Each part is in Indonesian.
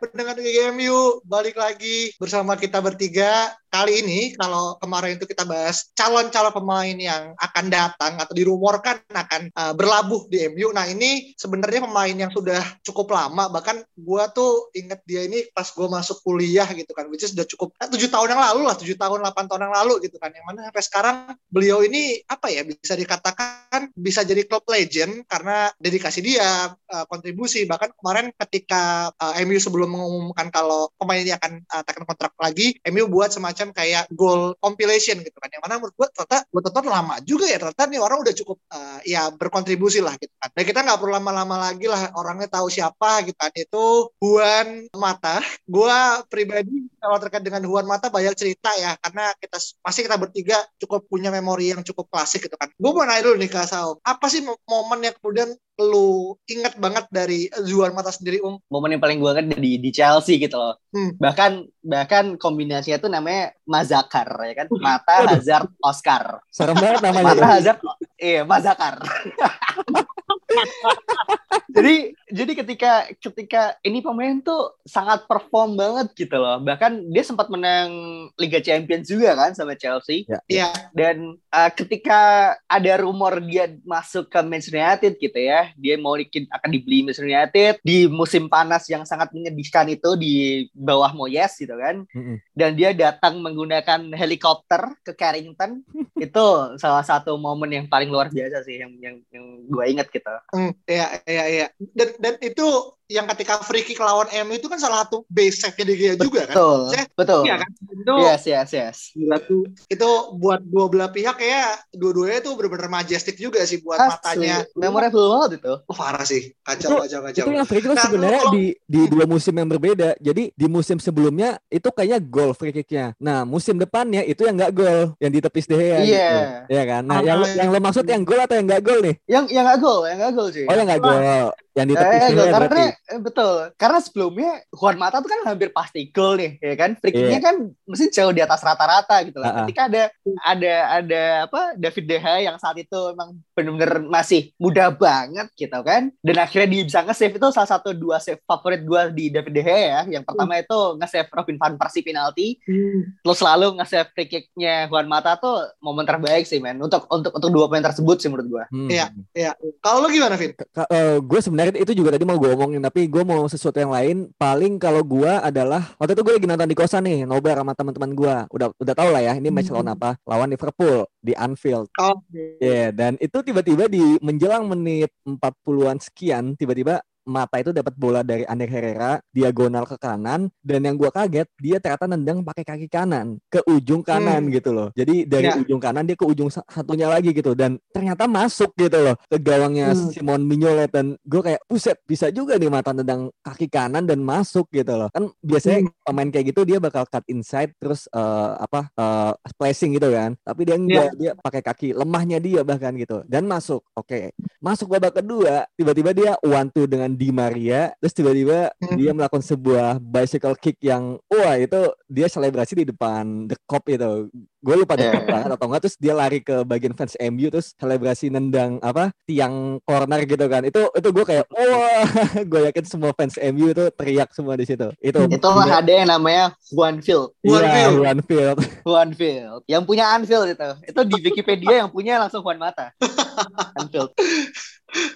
pendengar GGMU, balik lagi bersama kita bertiga. Kali ini, kalau kemarin itu kita bahas calon-calon pemain yang akan datang atau dirumorkan akan uh, berlabuh di MU. Nah ini sebenarnya pemain yang sudah cukup lama, bahkan gua tuh inget dia ini pas gua masuk kuliah gitu kan, which is sudah cukup eh, tujuh tahun yang lalu lah, tujuh tahun, 8 tahun yang lalu gitu kan. Yang mana sampai sekarang beliau ini apa ya bisa dikatakan bisa jadi club legend karena dedikasi dia, uh, kontribusi. Bahkan kemarin ketika uh, MU sebelum mengumumkan kalau pemain ini akan uh, tekan kontrak lagi, MU buat semacam kayak goal compilation gitu kan. Yang mana menurut gue ternyata gue tonton lama juga ya ternyata nih orang udah cukup uh, ya berkontribusi lah gitu kan. Dan kita nggak perlu lama-lama lagi lah orangnya tahu siapa gitu kan. Itu Juan Mata. Gue pribadi kalau terkait dengan Juan Mata banyak cerita ya karena kita pasti kita bertiga cukup punya memori yang cukup klasik gitu kan. Gue mau nanya dulu nih Kak Saum, apa sih momen yang kemudian lu ingat banget dari Juan Mata sendiri Um? momen yang paling gue kan di di Chelsea gitu loh. Hmm. Bahkan bahkan kombinasinya tuh namanya Mazakar ya kan. Mata Hazard Oscar. Serem banget namanya. Mata. Hazard iya Mazakar. jadi jadi ketika ketika ini pemain tuh sangat perform banget gitu loh. Bahkan dia sempat menang Liga Champions juga kan sama Chelsea. Ya. Iya. Dan uh, ketika ada rumor dia masuk ke Manchester United gitu ya, dia mau di- akan dibeli Manchester United di musim panas yang sangat menyedihkan itu di bawah Moyes gitu kan. Mm-mm. Dan dia datang menggunakan helikopter ke Carrington. itu salah satu momen yang paling luar biasa sih yang yang, yang gue inget gitu. Iya, iya, iya. Dan, dan itu yang ketika free kick lawan MU itu kan salah satu base De Gea juga kan? Betul, Saya- betul. Iya kan? Itu, Yes, yes, yes. gila tuh. Itu buat dua belah pihak kayak dua-duanya tuh bener-bener majestic juga sih buat matanya. Asli, memorable banget itu. Oh, parah sih. Kacau, Itu- kacau, kacau. Itu yang free kick Nah, sebenarnya kalau- di di dua musim yang berbeda. Jadi di musim sebelumnya itu kayaknya gol free kicknya. Nah musim depannya itu yang nggak gol, yang ditepis deh ya. Iya. Iya kan. Nah yang Ah, yang lo maksud yang gol atau yang nggak gol nih? Yang yang gak gol, yang gak gol sih. Oh yang nggak gol, yang ditepis Eh, De gol. Gea karena berarti. eh, betul. Karena sebelumnya Juan Mata tuh kan hampir pasti gol nih, ya kan? Free kicknya Iya. kan mesti jauh di atas rata-rata gitu lah. Ah, ah. Ketika ada ada ada apa David De Gea yang saat itu emang benar-benar masih muda banget gitu kan. Dan akhirnya dia bisa nge-save itu salah satu dua save favorit gua di David De Gea ya. Yang pertama itu nge-save Robin van Persie penalti, Hmm. terus selalu nge-save free kicknya Juan Mata tuh momen terbaik sih men untuk untuk untuk dua pemain tersebut sih menurut gua. Hmm. Iya. Iya. Kalau lu gimana, Vin? gue sebenarnya itu juga tadi mau gue omongin tapi gue mau sesuatu yang lain. Paling kalau gue adalah waktu itu gue lagi nonton di kosan nih nobar sama teman-teman gue udah udah tau lah ya ini match lawan apa? Lawan Liverpool di Anfield. Oh, ya dan itu tiba-tiba di menjelang menit 40-an sekian tiba-tiba mata itu dapat bola dari Ander Herrera diagonal ke kanan dan yang gua kaget dia ternyata nendang pakai kaki kanan ke ujung kanan Hmm. gitu loh jadi dari Ya. ujung kanan dia ke ujung sa- satunya lagi gitu dan ternyata masuk gitu loh ke gawangnya Hmm. Simon Mignolet dan gue kayak buset bisa juga nih mata nendang kaki kanan dan masuk gitu loh kan biasanya Hmm. pemain kayak gitu dia bakal cut inside terus eh, apa eh, placing gitu kan tapi dia enggak dia pakai kaki lemahnya dia bahkan gitu dan masuk oke masuk babak kedua tiba-tiba dia one two dengan Di Maria terus tiba-tiba Hmm. dia melakukan sebuah bicycle kick yang wah itu dia selebrasi di depan the cop itu gue lupa the Iya, cop iya. banget atau enggak terus dia lari ke bagian fans MU terus selebrasi nendang apa tiang corner gitu kan itu itu gue kayak wah gue yakin semua fans MU itu teriak semua di situ itu Itulah ada yang namanya Juan Field. Juan Iya, Field. Juan Field. Juan Field. Yang punya Anfield itu. Itu di Wikipedia yang punya langsung Juan Mata. Anfield.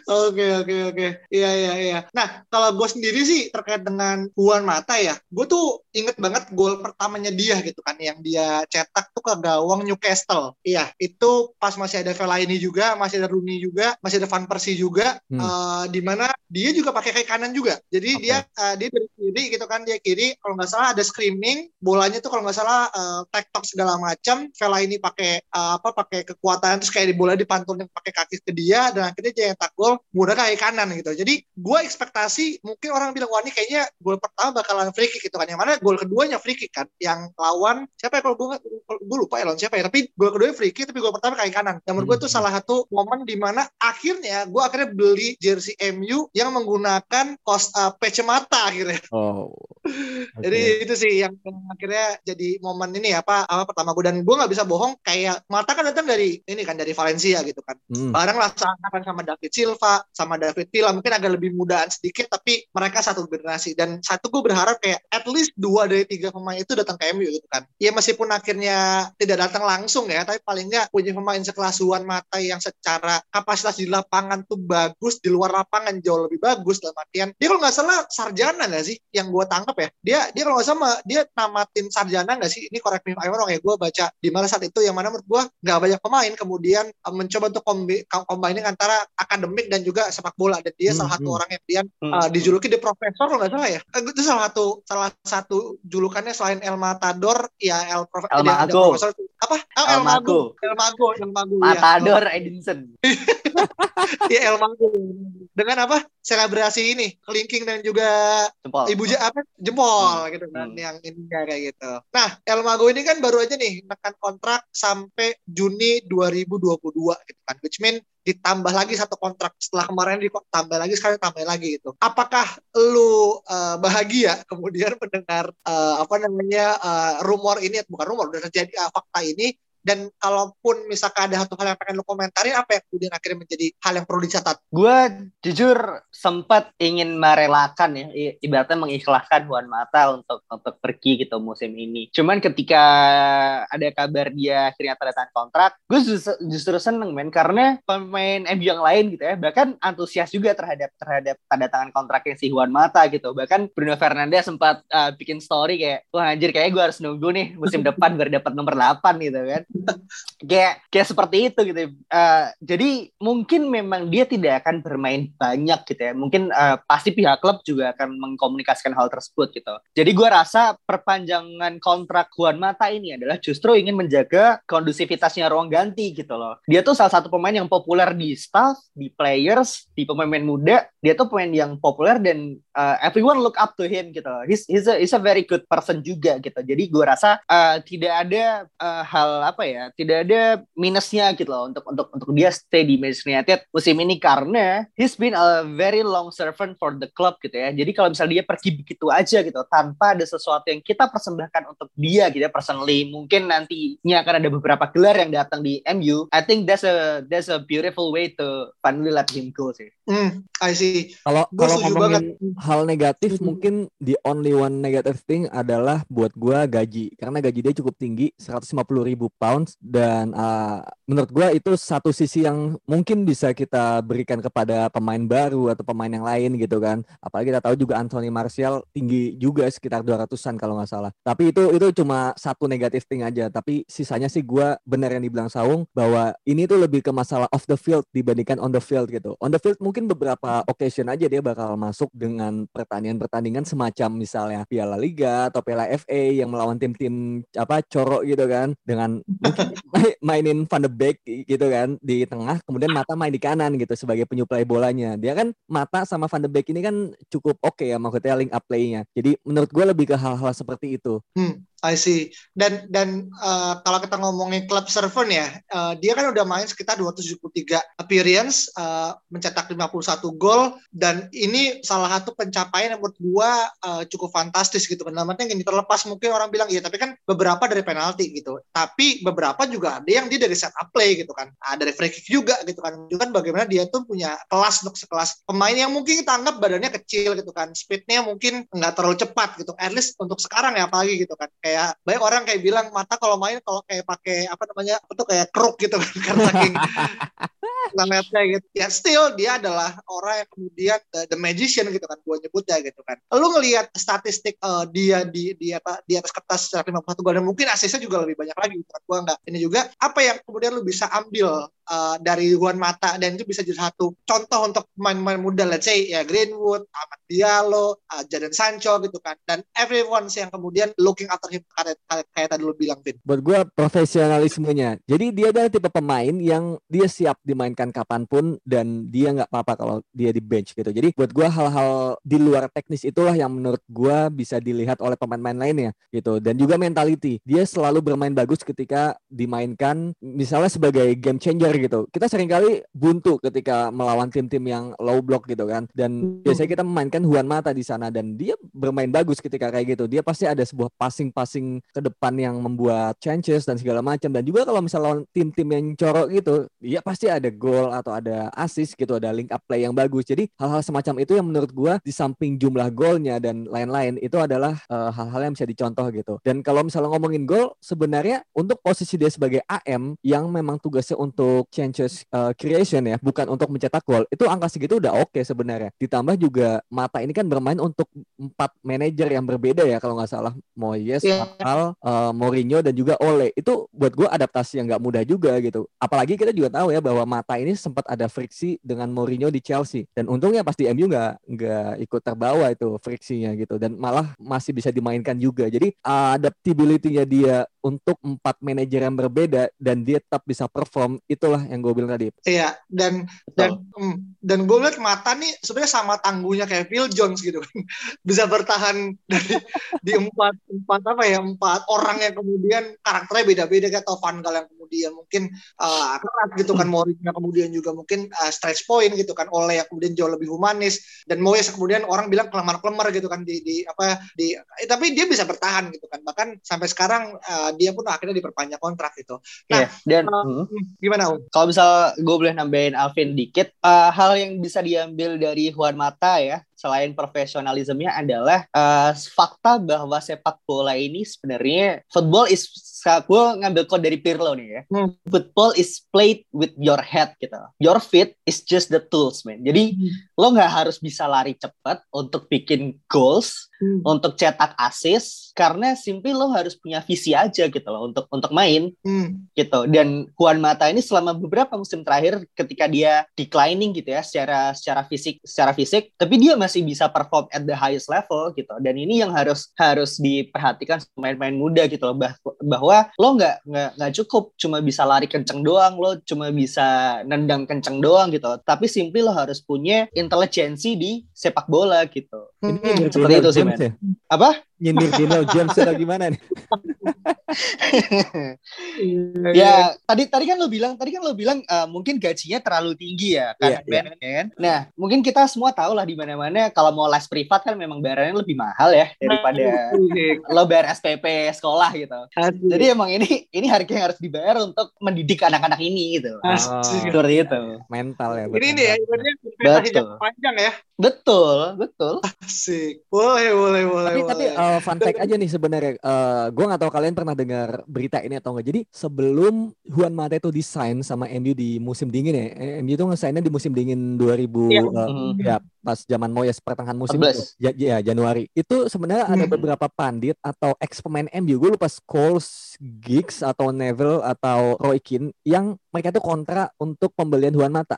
Oke oke oke iya iya iya. Nah kalau gue sendiri sih terkait dengan Juan Mata ya, gue tuh inget banget gol pertamanya dia gitu kan yang dia cetak tuh ke gawang Newcastle. Iya, itu pas masih ada Fellaini juga, masih ada Rooney juga, masih ada Van Persie juga Hmm. eh, di mana dia juga pakai kaki kanan juga. Jadi Oke. dia eh, dia dari kiri gitu kan dia kiri kalau nggak salah ada screaming, bolanya tuh kalau nggak salah eh, tektok segala macam. Fellaini pakai eh, apa pakai kekuatan terus kayak di bola dipantulin pakai kaki ke dia dan akhirnya dia yang tak gol menggunakan kaki kanan gitu. Jadi gue ekspektasi mungkin orang bilang wah ini kayaknya gol pertama bakalan free kick gitu kan. Yang mana gol keduanya free kick kan. Yang lawan siapa ya kalau gue gue lupa ya lawan siapa ya. Tapi gol kedua free kick tapi gol pertama kaki kanan. Yang menurut gue itu Hmm. salah satu momen di mana akhirnya gue akhirnya beli jersey MU yang menggunakan kos uh, patch mata akhirnya. Oh. Jadi itu sih yang, akhirnya jadi momen ini apa apa pertama gue dan gue nggak bisa bohong kayak mata kan datang dari ini kan dari Valencia gitu kan. Hmm. Bareng lah seangkatan sama David Silva, sama David Villa mungkin agak lebih mudaan sedikit tapi mereka satu generasi. Dan satu gue berharap kayak at least dua dari tiga pemain itu datang ke MU gitu kan. Ya meskipun akhirnya tidak datang langsung ya, tapi paling nggak punya pemain sekelas Juan Mata yang secara kapasitas di lapangan tuh bagus, di luar lapangan jauh lebih bagus dalam artian. Dia kalau nggak salah sarjana nggak sih yang gue tangkap ya? Dia dia kalau nggak sama dia namatin sarjana nggak sih? Ini correct me if ya gue baca di mana saat itu yang mana menurut gue nggak banyak pemain. Kemudian uh, mencoba untuk kombi, combining antara akademik dan juga sepak bola dan dia Hmm, salah satu hmm. orang yang kemudian Hmm. uh, dijuluki the profesor kalau nggak salah ya Eh, itu salah satu salah satu julukannya selain El Matador ya El, Prof- El dia- dia Mago. profesor apa Oh, El El Mago Mago. El Mago El Mago ya. Matador Edinson. Iya El Mago dengan apa selebrasi ini kelingking dan juga Jempol. ibu ja- apa jempol Hmm. gitu kan Hmm. yang ini kayak gitu. Nah El Mago ini kan baru aja nih menekan kontrak sampai Juni 2022 gitu kan, which mean ditambah lagi satu kontrak. Setelah kemarin ditambah lagi sekarang tambah lagi gitu. Apakah lu eh, bahagia kemudian mendengar eh, apa namanya eh, rumor ini? Bukan rumor udah terjadi eh, fakta ini dan kalaupun misalkan ada satu hal yang pengen lu komentarin apa yang kemudian akhirnya menjadi hal yang perlu dicatat Gue jujur sempat ingin merelakan ya, ibaratnya mengikhlaskan Juan Mata untuk untuk pergi gitu musim ini. Cuman ketika ada kabar dia akhirnya tanda tangan kontrak, gue justru, justru seneng men karena pemain MU yang lain gitu ya, bahkan antusias juga terhadap terhadap tanda tangan kontraknya si Juan Mata gitu. Bahkan Bruno Fernandes sempat uh, bikin story kayak, wah anjir kayaknya gue harus nunggu nih musim depan biar dapat nomor 8 gitu kan. Kayak kayak seperti itu gitu. Eh, jadi mungkin memang dia tidak akan bermain banyak gitu ya. Mungkin eh, pasti pihak klub juga akan mengkomunikasikan hal tersebut gitu. Jadi gue rasa perpanjangan kontrak Juan Mata ini adalah justru ingin menjaga kondusivitasnya ruang ganti gitu loh. Dia tuh salah satu pemain yang populer di staff, di players, di pemain-pemain muda. Dia tuh pemain yang populer dan eh, everyone look up to him gitu loh. He's, he's, a, he's a very good person juga gitu. Jadi gue rasa eh, tidak ada eh, hal apa ya, tidak ada minusnya gitu loh untuk untuk untuk dia stay di Manchester United musim ini karena he's been a very long servant for the club gitu ya. Jadi kalau misalnya dia pergi begitu aja gitu tanpa ada sesuatu yang kita persembahkan untuk dia gitu ya personally, mungkin nantinya akan ada beberapa gelar yang datang di MU. I think that's a that's a beautiful way to finally let him go sih. hmm I see Kalau kalau ngomongin banget. hal negatif Setuju. mungkin the only one negative thing adalah buat gua gaji karena gaji dia cukup tinggi 150 ribu pounds dan uh, menurut gua itu satu sisi yang mungkin bisa kita berikan kepada pemain baru atau pemain yang lain gitu kan. Apalagi kita tahu juga Anthony Martial tinggi juga sekitar 200-an kalau nggak salah. Tapi itu itu cuma satu negatif thing aja. Tapi sisanya sih gua benar yang dibilang Saung bahwa ini tuh lebih ke masalah off the field dibandingkan on the field gitu. On the field mungkin beberapa occasion aja dia bakal masuk dengan pertandingan-pertandingan semacam misalnya Piala Liga atau Piala FA yang melawan tim-tim apa corok gitu kan. Dengan mainin Van de Beek gitu kan di tengah kemudian Mata main di kanan gitu sebagai penyuplai bolanya. Dia kan Mata sama Van de Beek ini kan cukup oke ya maksudnya link up play-nya. Jadi menurut gue lebih ke hal-hal seperti itu. Hmm, I see. Dan dan eh, kalau kita ngomongin klub servant ya, eh, dia kan udah main sekitar 273 appearance, eh, mencetak 51 gol dan ini salah satu pencapaian yang menurut gua eh, cukup fantastis gitu artian gini terlepas mungkin orang bilang iya, tapi kan beberapa dari penalti gitu. Tapi beberapa juga ada yang dia dari set up play gitu kan. Ada dari free kick juga gitu kan. Juga kan bagaimana dia tuh punya kelas untuk sekelas pemain yang mungkin kita anggap badannya kecil gitu kan. Speednya mungkin nggak terlalu cepat gitu. At least untuk sekarang ya apalagi gitu kan. Kayak banyak orang kayak bilang mata kalau main kalau kayak pakai apa namanya tuh kayak kruk gitu kan karena saking ngeliatnya gitu. Ya still dia adalah orang yang kemudian the, the magician gitu kan gue nyebutnya gitu kan. Lu ngelihat statistik uh, dia di di apa di atas kertas secara 51 gol dan mungkin asisnya juga lebih banyak lagi gitu kan gue nggak. Ini juga apa yang kemudian lu bisa ambil uh, dari Juan Mata dan itu bisa jadi satu contoh untuk pemain-pemain muda let's say ya Greenwood, Ahmad Diallo, uh, Jadon Sancho gitu kan dan everyone yang kemudian looking after him kayak, kayak, kayak tadi lu bilang Vin. Buat gue profesionalismenya. Jadi dia adalah tipe pemain yang dia siap dimainkan kapan pun dan dia nggak apa-apa kalau dia di bench gitu. Jadi buat gue hal-hal di luar teknis itulah yang menurut gue bisa dilihat oleh pemain-pemain lainnya gitu. Dan juga mentality. Dia selalu bermain bagus ketika dimainkan misalnya sebagai game changer gitu. Kita sering kali buntu ketika melawan tim-tim yang low block gitu kan. Dan biasanya kita memainkan Juan Mata di sana dan dia bermain bagus ketika kayak gitu. Dia pasti ada sebuah passing-passing ke depan yang membuat chances dan segala macam. Dan juga kalau misalnya lawan tim-tim yang corok gitu, dia pasti ada gol atau ada assist gitu, ada link up play yang bagus. Jadi hal-hal semacam itu yang menurut gua di samping jumlah golnya dan lain-lain itu adalah uh, hal-hal yang bisa dicontoh gitu. Dan kalau misalnya ngomongin gol, sebenarnya untuk posisi dia sebagai AM yang memang tugasnya untuk chances uh, creation ya, bukan untuk mencetak gol. Itu angka segitu udah oke okay sebenarnya. Ditambah juga Mata ini kan bermain untuk empat manajer yang berbeda ya kalau nggak salah Moyes, yeah. Al, uh, Mourinho dan juga Ole. Itu buat gue adaptasi yang nggak mudah juga gitu. Apalagi kita juga tahu ya bahwa Mata ini sempat ada friksi dengan Mourinho di Chelsea dan untungnya pasti MU nggak nggak ikut terbawa itu friksinya gitu dan malah masih bisa dimainkan juga. Jadi adaptability-nya dia untuk empat manajer yang berbeda dan dia tetap bisa perform itulah yang gue bilang tadi. Iya dan Betul. dan mm, dan gue lihat mata nih sebenarnya sama tangguhnya kayak Phil Jones gitu kan bisa bertahan dari di empat empat apa ya empat orang yang kemudian karakternya beda-beda kayak Tovan Gal yang kemudian mungkin uh, keras gitu kan Mourinho kemudian juga mungkin uh, stretch point gitu kan oleh yang kemudian jauh lebih humanis dan Moyes kemudian orang bilang kelemar-kelemar gitu kan di, di apa di eh, tapi dia bisa bertahan gitu kan bahkan sampai sekarang uh, dia pun akhirnya diperpanjang kontrak gitu. Nah, yeah, dan uh, hmm. gimana Om? Kalau misal gue boleh nambahin Alvin dikit, uh, hal yang bisa diambil dari Juan Mata ya selain profesionalismenya adalah uh, fakta bahwa sepak bola ini sebenarnya football is gue ngambil kode dari Pirlo nih ya. Hmm. Football is played with your head gitu. Your feet is just the tools, man. Jadi hmm. lo nggak harus bisa lari cepat untuk bikin goals, hmm. untuk cetak assist, karena simply lo harus punya visi aja gitu loh untuk untuk main hmm. gitu. Dan Juan Mata ini selama beberapa musim terakhir ketika dia declining gitu ya secara secara fisik secara fisik, tapi dia masih bisa perform at the highest level gitu. Dan ini yang harus harus diperhatikan pemain-pemain muda gitu loh bahwa lo nggak nggak nggak cukup. Cuma bisa lari kenceng doang lo cuma bisa nendang kenceng doang gitu. Tapi simply lo harus punya intelijensi di sepak bola gitu. Ini hmm. seperti itu sih men. Ya? apa nyindir Dino James atau gimana nih? ya tadi tadi kan lo bilang tadi kan lo bilang uh, mungkin gajinya terlalu tinggi ya kan, yeah, ben, yeah. kan? Nah mungkin kita semua tahu lah di mana-mana kalau mau les privat kan memang bayarannya lebih mahal ya daripada lo bayar SPP sekolah gitu. Asli. Jadi emang ini ini harga yang harus dibayar untuk mendidik anak-anak ini gitu. Oh, Seperti itu. Mental ya. Ini nih ya, betul. panjang ya. Betul, betul. Asik. Boleh, boleh, boleh. Tapi, boleh. tapi uh, fun fact aja nih sebenarnya. Uh, gue nggak tahu kalian pernah dengar berita ini atau enggak. Jadi sebelum Juan Mata itu desain sama MU di musim dingin ya, eh, MU itu ngesainnya di musim dingin 2000 ya, uh, ya pas zaman Moyes pertengahan musim 14. itu, ya, ya Januari. Itu sebenarnya hmm. ada beberapa pandit atau ex pemain MU, gue lupa Scholes, Giggs atau Neville atau Roy Keane yang mereka itu kontra untuk pembelian Juan Mata.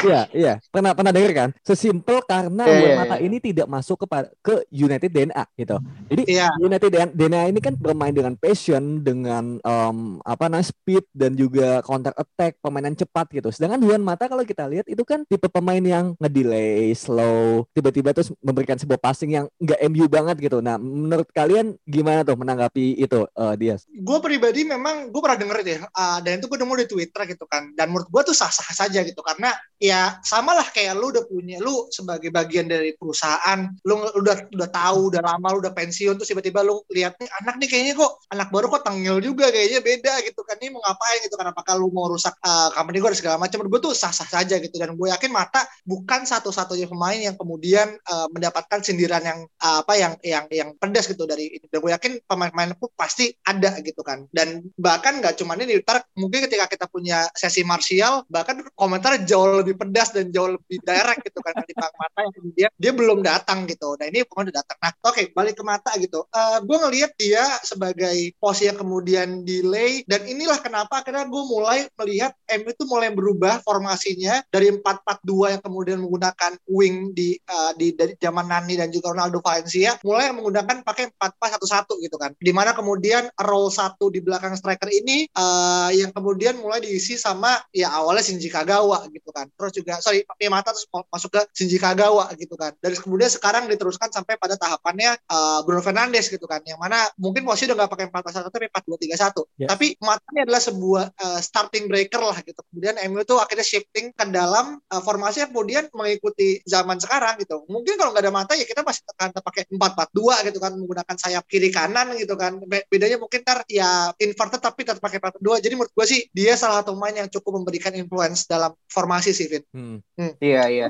Iya, iya. Pernah pernah dengar kan? Sesimpel karena yeah, Juan iya, Mata yeah. ini tidak masuk ke ke United DNA gitu. Jadi yeah. United DNA ini kan bermain dengan passion, dengan um, apa namanya speed dan juga counter attack, permainan cepat gitu. Sedangkan Juan Mata kalau kita lihat itu kan tipe pemain yang ngedelay, slow, tiba-tiba terus memberikan sebuah passing yang enggak MU banget gitu. Nah, menurut kalian gimana tuh menanggapi itu uh, dia? Gue pribadi memang gue pernah denger itu ya, uh, dan itu gue nemu di Twitter gitu kan dan menurut gue tuh sah-sah saja gitu karena ya sama lah kayak lu udah punya lu sebagai bagian dari perusahaan lu udah udah tahu udah lama lu udah pensiun tuh tiba-tiba lu lihat nih anak nih kayaknya kok anak baru kok tengil juga kayaknya beda gitu kan ini mau ngapain gitu kan apakah lu mau rusak uh, company gue segala macam menurut gue tuh sah-sah saja gitu dan gue yakin mata bukan satu-satunya pemain yang kemudian uh, mendapatkan sindiran yang uh, apa yang yang yang pedas gitu dari ini. Dan gue yakin pemain-pemain pun pasti ada gitu kan. Dan bahkan nggak cuma ini, ntar mungkin ketika kita punya sesi martial, bahkan komentar jauh lebih pedas dan jauh lebih direct gitu kan di Bang Mata yang kemudian dia belum datang gitu. Nah ini pokoknya udah datang. Nah oke okay, balik ke Mata gitu. Uh, gue ngelihat dia sebagai posisi yang kemudian delay dan inilah kenapa akhirnya gue mulai melihat MU itu mulai berubah formasinya dari 4-4-2 yang kemudian menggunakan wing di uh, di dari zaman Nani dan juga Ronaldo Valencia mulai menggunakan pakai 4-4-1-1 gitu kan. Di mana kemudian role satu di belakang striker ini uh, yang kemudian mulai diisi sama ya awalnya Shinji Kagawa gitu kan. Terus juga sorry Mata terus masuk ke Shinji Kagawa gitu kan. Dan kemudian sekarang diteruskan sampai pada tahapannya uh, Bruno Fernandes gitu kan. Yang mana mungkin posisi udah nggak pakai 4-4-1 tapi 4-2-3-1. Yes. Tapi matanya adalah sebuah uh, starting breaker lah gitu. Kemudian MU itu akhirnya shifting ke dalam uh, formasi yang kemudian mengikuti zaman sekarang gitu. Mungkin kalau nggak ada mata ya kita masih akan pakai 4-4-2 gitu kan menggunakan sayap kiri kanan gitu kan. Bedanya mungkin ntar ya inverted tapi tetap pakai 4-2. Jadi menurut gue sih dia salah satu pemain yang cukup memberikan influence dalam formasi sih Vin. Hmm. Hmm. Iya iya.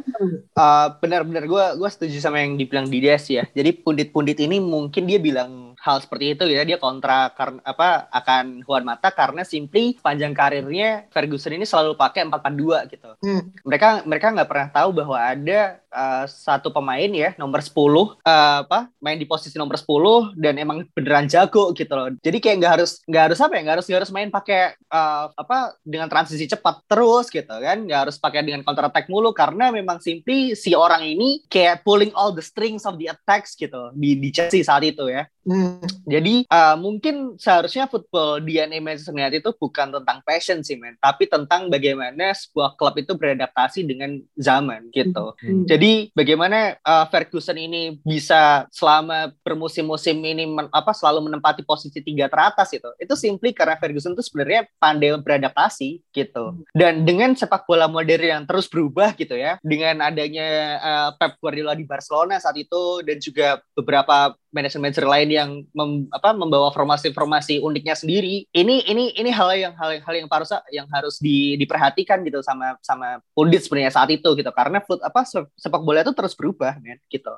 Uh, benar-benar gue gue setuju sama yang dibilang Dides ya. Jadi pundit-pundit ini mungkin dia bilang hal seperti itu ya dia kontra karena apa akan Juan Mata karena simply panjang karirnya Ferguson ini selalu pakai 4-4-2 gitu. Hmm. Mereka mereka nggak pernah tahu bahwa ada uh, satu pemain ya nomor 10 uh, eh, apa main di posisi nomor 10 dan emang beneran jago gitu loh. Jadi kayak nggak harus nggak harus apa ya nggak harus nggak harus main pakai uh, apa dengan transisi cepat terus gitu kan nggak harus pakai dengan counter attack mulu karena memang simply si orang ini kayak pulling all the strings of the attacks gitu di di Chelsea saat itu ya. Hmm. Jadi uh, mungkin seharusnya football DNA Manchester United itu bukan tentang passion sih men, tapi tentang bagaimana sebuah klub itu beradaptasi dengan zaman gitu. Hmm. Jadi bagaimana uh, Ferguson ini bisa selama bermusim-musim ini men, apa selalu menempati posisi tiga teratas itu, itu simply karena Ferguson itu sebenarnya pandai beradaptasi gitu. Dan dengan sepak bola modern yang terus berubah gitu ya, dengan adanya uh, Pep Guardiola di Barcelona saat itu dan juga beberapa manajer-manajer lain yang mem, apa, membawa formasi-formasi uniknya sendiri. Ini ini ini hal yang hal yang hal yang harus yang harus di, diperhatikan gitu sama sama pundit sebenarnya saat itu gitu karena apa sepak bola itu terus berubah men gitu.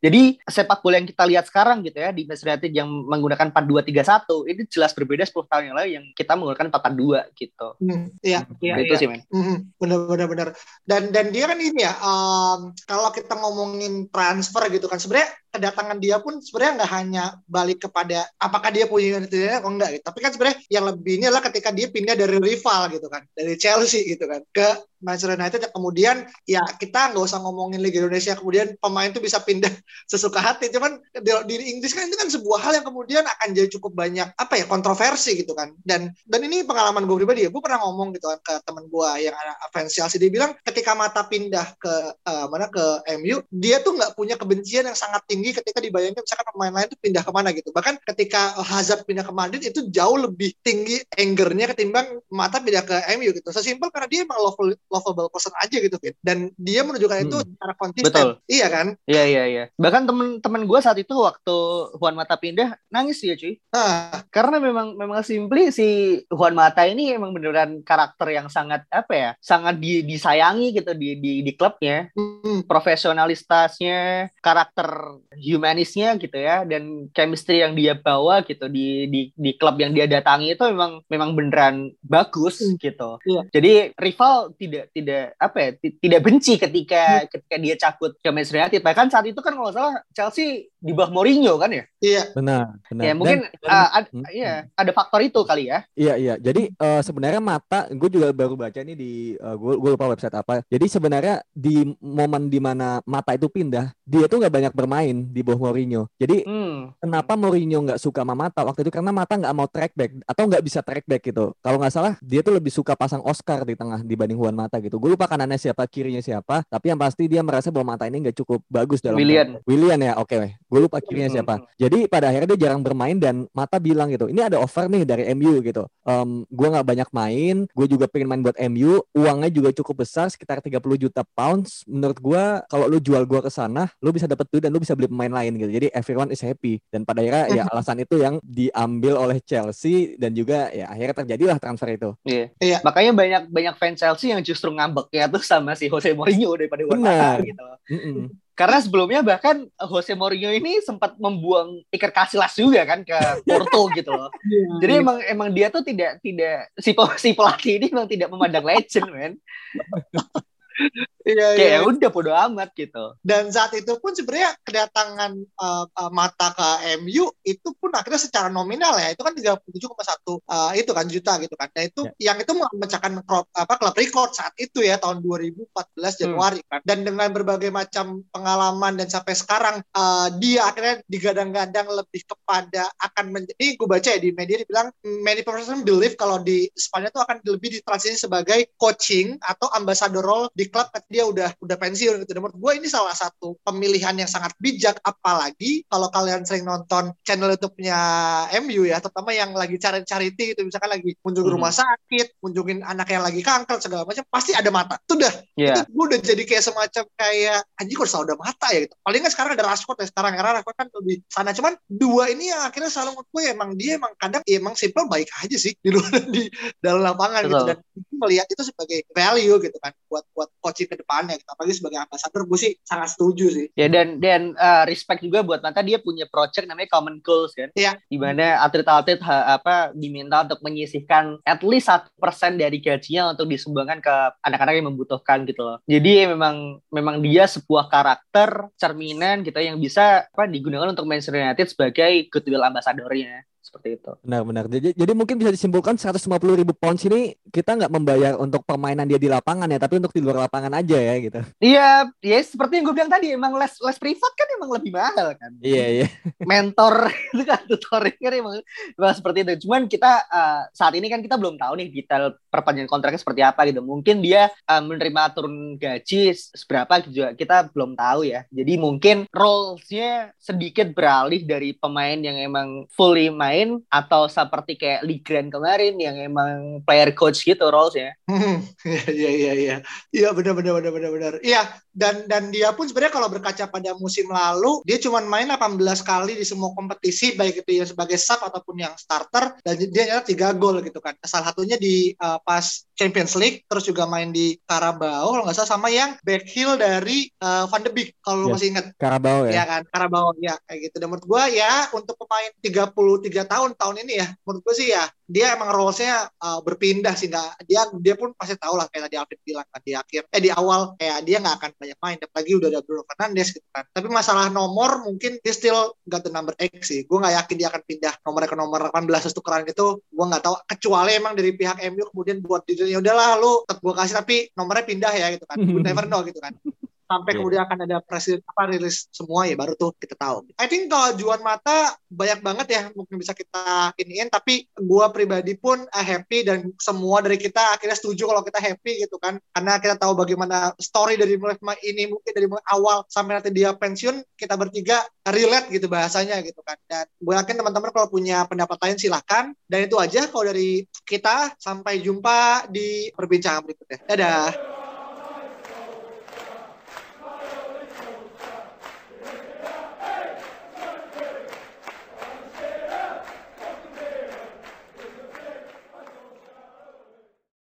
Jadi sepak bola yang kita lihat sekarang gitu ya di Manchester United yang menggunakan 4-2-3-1 itu jelas berbeda 10 tahun yang lalu yang kita menggunakan 4-4-2 gitu. Hmm, iya, iya, itu iya. sih men. Hmm, benar benar benar. Dan dan dia kan ini ya um, kalau kita ngomongin transfer gitu kan sebenarnya kedatangan dia pun sebenarnya nggak hanya balik kepada apakah dia punya unit atau enggak gitu. Tapi kan sebenarnya yang lebih ini adalah ketika dia pindah dari rival gitu kan, dari Chelsea gitu kan ke Manchester United yang kemudian ya kita nggak usah ngomongin Liga Indonesia kemudian pemain itu bisa pindah sesuka hati. Cuman di, Inggris kan itu kan sebuah hal yang kemudian akan jadi cukup banyak apa ya kontroversi gitu kan. Dan dan ini pengalaman gue pribadi ya gue pernah ngomong gitu kan ke teman gue yang ada fans Chelsea dia bilang ketika mata pindah ke uh, mana ke MU dia tuh nggak punya kebencian yang sangat tinggi ketika dibayangkan misalkan pemain lain tuh pindah ke mana gitu. Bahkan ketika Hazard pindah ke Madrid itu jauh lebih tinggi angernya ketimbang mata pindah ke MU gitu. Sesimpel karena dia emang love lovable person aja gitu Fit. Dan dia menunjukkan hmm. itu secara konsisten. Betul. Iya kan? Iya iya iya. Bahkan temen-temen gue saat itu waktu Juan Mata pindah nangis ya cuy. Ah. Karena memang memang simply si Juan Mata ini emang beneran karakter yang sangat apa ya? Sangat di, disayangi gitu di di, di klubnya. Hmm. Profesionalitasnya, karakter humanisnya gitu ya dan chemistry yang dia bawa gitu di di di klub yang dia datangi itu memang memang beneran bagus hmm. gitu. Iya. Jadi rival tidak tidak apa ya tidak benci ketika hmm. ketika dia cakut ke Manchester United. Bahkan saat itu kan kalau salah Chelsea di bawah Mourinho kan ya? Iya. Benar benar. Ya mungkin dan, uh, ad, hmm, iya ada faktor itu kali ya. Iya iya. Jadi uh, sebenarnya mata gue juga baru baca ini di uh, gue gue lupa website apa. Jadi sebenarnya di momen di mana mata itu pindah dia tuh nggak banyak bermain di bawah Mourinho. Jadi hmm. kenapa Mourinho nggak suka sama mata waktu itu? Karena mata nggak mau track back atau nggak bisa track back gitu. Kalau nggak salah dia tuh lebih suka pasang Oscar di tengah dibanding Juan Mata gitu. Gue lupa kanannya siapa, kirinya siapa. Tapi yang pasti dia merasa bahwa Mata ini nggak cukup bagus dalam. William. William ya, oke. Okay. Gue lupa kirinya hmm. siapa. Jadi pada akhirnya dia jarang bermain dan Mata bilang gitu, ini ada offer nih dari MU gitu. Um, gue nggak banyak main, gue juga pengen main buat MU. Uangnya juga cukup besar, sekitar 30 juta pounds. Menurut gue, kalau lu jual gue ke sana, lu bisa dapet duit dan lu bisa beli pemain lain gitu. Jadi everyone is happy dan pada akhirnya ya alasan itu yang diambil oleh Chelsea dan juga ya akhirnya terjadilah transfer itu. Iya. Iya. Makanya banyak banyak fans Chelsea yang justru ngambek ya tuh sama si Jose Mourinho daripada Benar. Watara gitu. Mm-mm. Karena sebelumnya bahkan Jose Mourinho ini sempat membuang Iker Casillas juga kan ke Porto gitu loh. Jadi emang emang dia tuh tidak tidak si si pelatih ini memang tidak memandang legend men. Iya, Kayak iya. ya udah bodo amat gitu. Dan saat itu pun sebenarnya kedatangan uh, uh, Mata ke MU itu pun akhirnya secara nominal ya itu kan 37,1 uh, itu kan juta gitu kan. Dan itu yang itu memecahkan klub apa klub record saat itu ya tahun 2014 Januari kan. Dan dengan berbagai macam pengalaman dan sampai sekarang uh, dia akhirnya digadang-gadang lebih kepada akan menjadi gue baca ya di media dibilang many person believe kalau di Spanyol itu akan lebih ditransisi sebagai coaching atau ambassador role di klub ketika dia udah udah pensiun gitu. Dan menurut gue ini salah satu pemilihan yang sangat bijak apalagi kalau kalian sering nonton channel YouTube-nya MU ya, terutama yang lagi cari charity gitu misalkan lagi kunjungi Hmm. rumah sakit, kunjungin anak yang lagi kanker segala macam pasti ada mata. Itu udah Iya. itu gue udah jadi kayak semacam kayak anjing kok selalu ada mata ya gitu. Paling kan sekarang ada Rashford ya sekarang karena Rashford kan lebih sana cuman dua ini yang akhirnya selalu menurut gue emang dia emang kadang ya emang simple baik aja sih di luar di dalam lapangan gitu Betul. dan gue melihat itu sebagai value gitu kan buat buat coaching ke depannya gitu. Apalagi sebagai ambassador gue sih sangat setuju sih. Ya dan dan uh, respect juga buat Mata dia punya project namanya Common Goals kan. Iya. Di mana atlet-atlet apa diminta untuk menyisihkan at least satu persen dari gajinya untuk disumbangkan ke anak-anak yang membutuhkan gitu loh. Jadi memang memang dia sebuah karakter cerminan gitu yang bisa apa digunakan untuk Manchester United sebagai goodwill ambassador-nya seperti itu. Benar-benar. Jadi, jadi mungkin bisa disimpulkan 150 ribu pounds ini kita nggak membayar untuk permainan dia di lapangan ya, tapi untuk di luar lapangan aja ya gitu. Iya, ya seperti yang gue bilang tadi, emang les les privat kan emang lebih mahal kan. Iya iya. mentor itu kan tutoring kan emang, emang seperti itu. Cuman kita uh, saat ini kan kita belum tahu nih detail perpanjangan kontraknya seperti apa gitu. Mungkin dia uh, menerima turun gaji se- seberapa gitu juga kita belum tahu ya. Jadi mungkin roles-nya sedikit beralih dari pemain yang emang fully main atau seperti kayak Ligran kemarin yang emang player coach gitu roles-nya. Hmm, Iya iya iya. Iya benar benar benar benar benar. Iya dan dan dia pun sebenarnya kalau berkaca pada musim lalu dia cuma main 18 kali di semua kompetisi baik itu yang sebagai sub ataupun yang starter dan dia nyata tiga gol gitu kan. Salah satunya di uh, pas Champions League terus juga main di Carabao kalau nggak salah sama yang back heel dari uh, Van de Beek kalau Yes. masih ingat Karabau ya. ya kan Carabao ya kayak gitu dan menurut gue ya untuk pemain 33 tahun tahun ini ya menurut gue sih ya dia emang role-nya uh, berpindah sih nggak dia dia pun pasti tahu lah kayak tadi Alvin bilang kan di akhir eh di awal kayak dia nggak akan banyak main apalagi udah ada Bruno Fernandes gitu kan. Tapi masalah nomor mungkin dia still got the number X sih. Gue nggak yakin dia akan pindah nomornya ke nomor 18 terus tukeran itu gue nggak tahu. Kecuali emang dari pihak MU kemudian buat dia ya udahlah lu tetap gue kasih tapi nomornya pindah ya gitu kan. Never know gitu kan sampai Iya. kemudian akan ada presiden apa rilis semua ya baru tuh kita tahu. I think kalau Juan Mata banyak banget ya mungkin bisa kita iniin tapi gua pribadi pun uh, happy dan semua dari kita akhirnya setuju kalau kita happy gitu kan. Karena kita tahu bagaimana story dari mulai ini mungkin dari mulai awal sampai nanti dia pensiun kita bertiga relate gitu bahasanya gitu kan. Dan gue yakin teman-teman kalau punya pendapat lain silahkan. Dan itu aja kalau dari kita sampai jumpa di perbincangan berikutnya. Dadah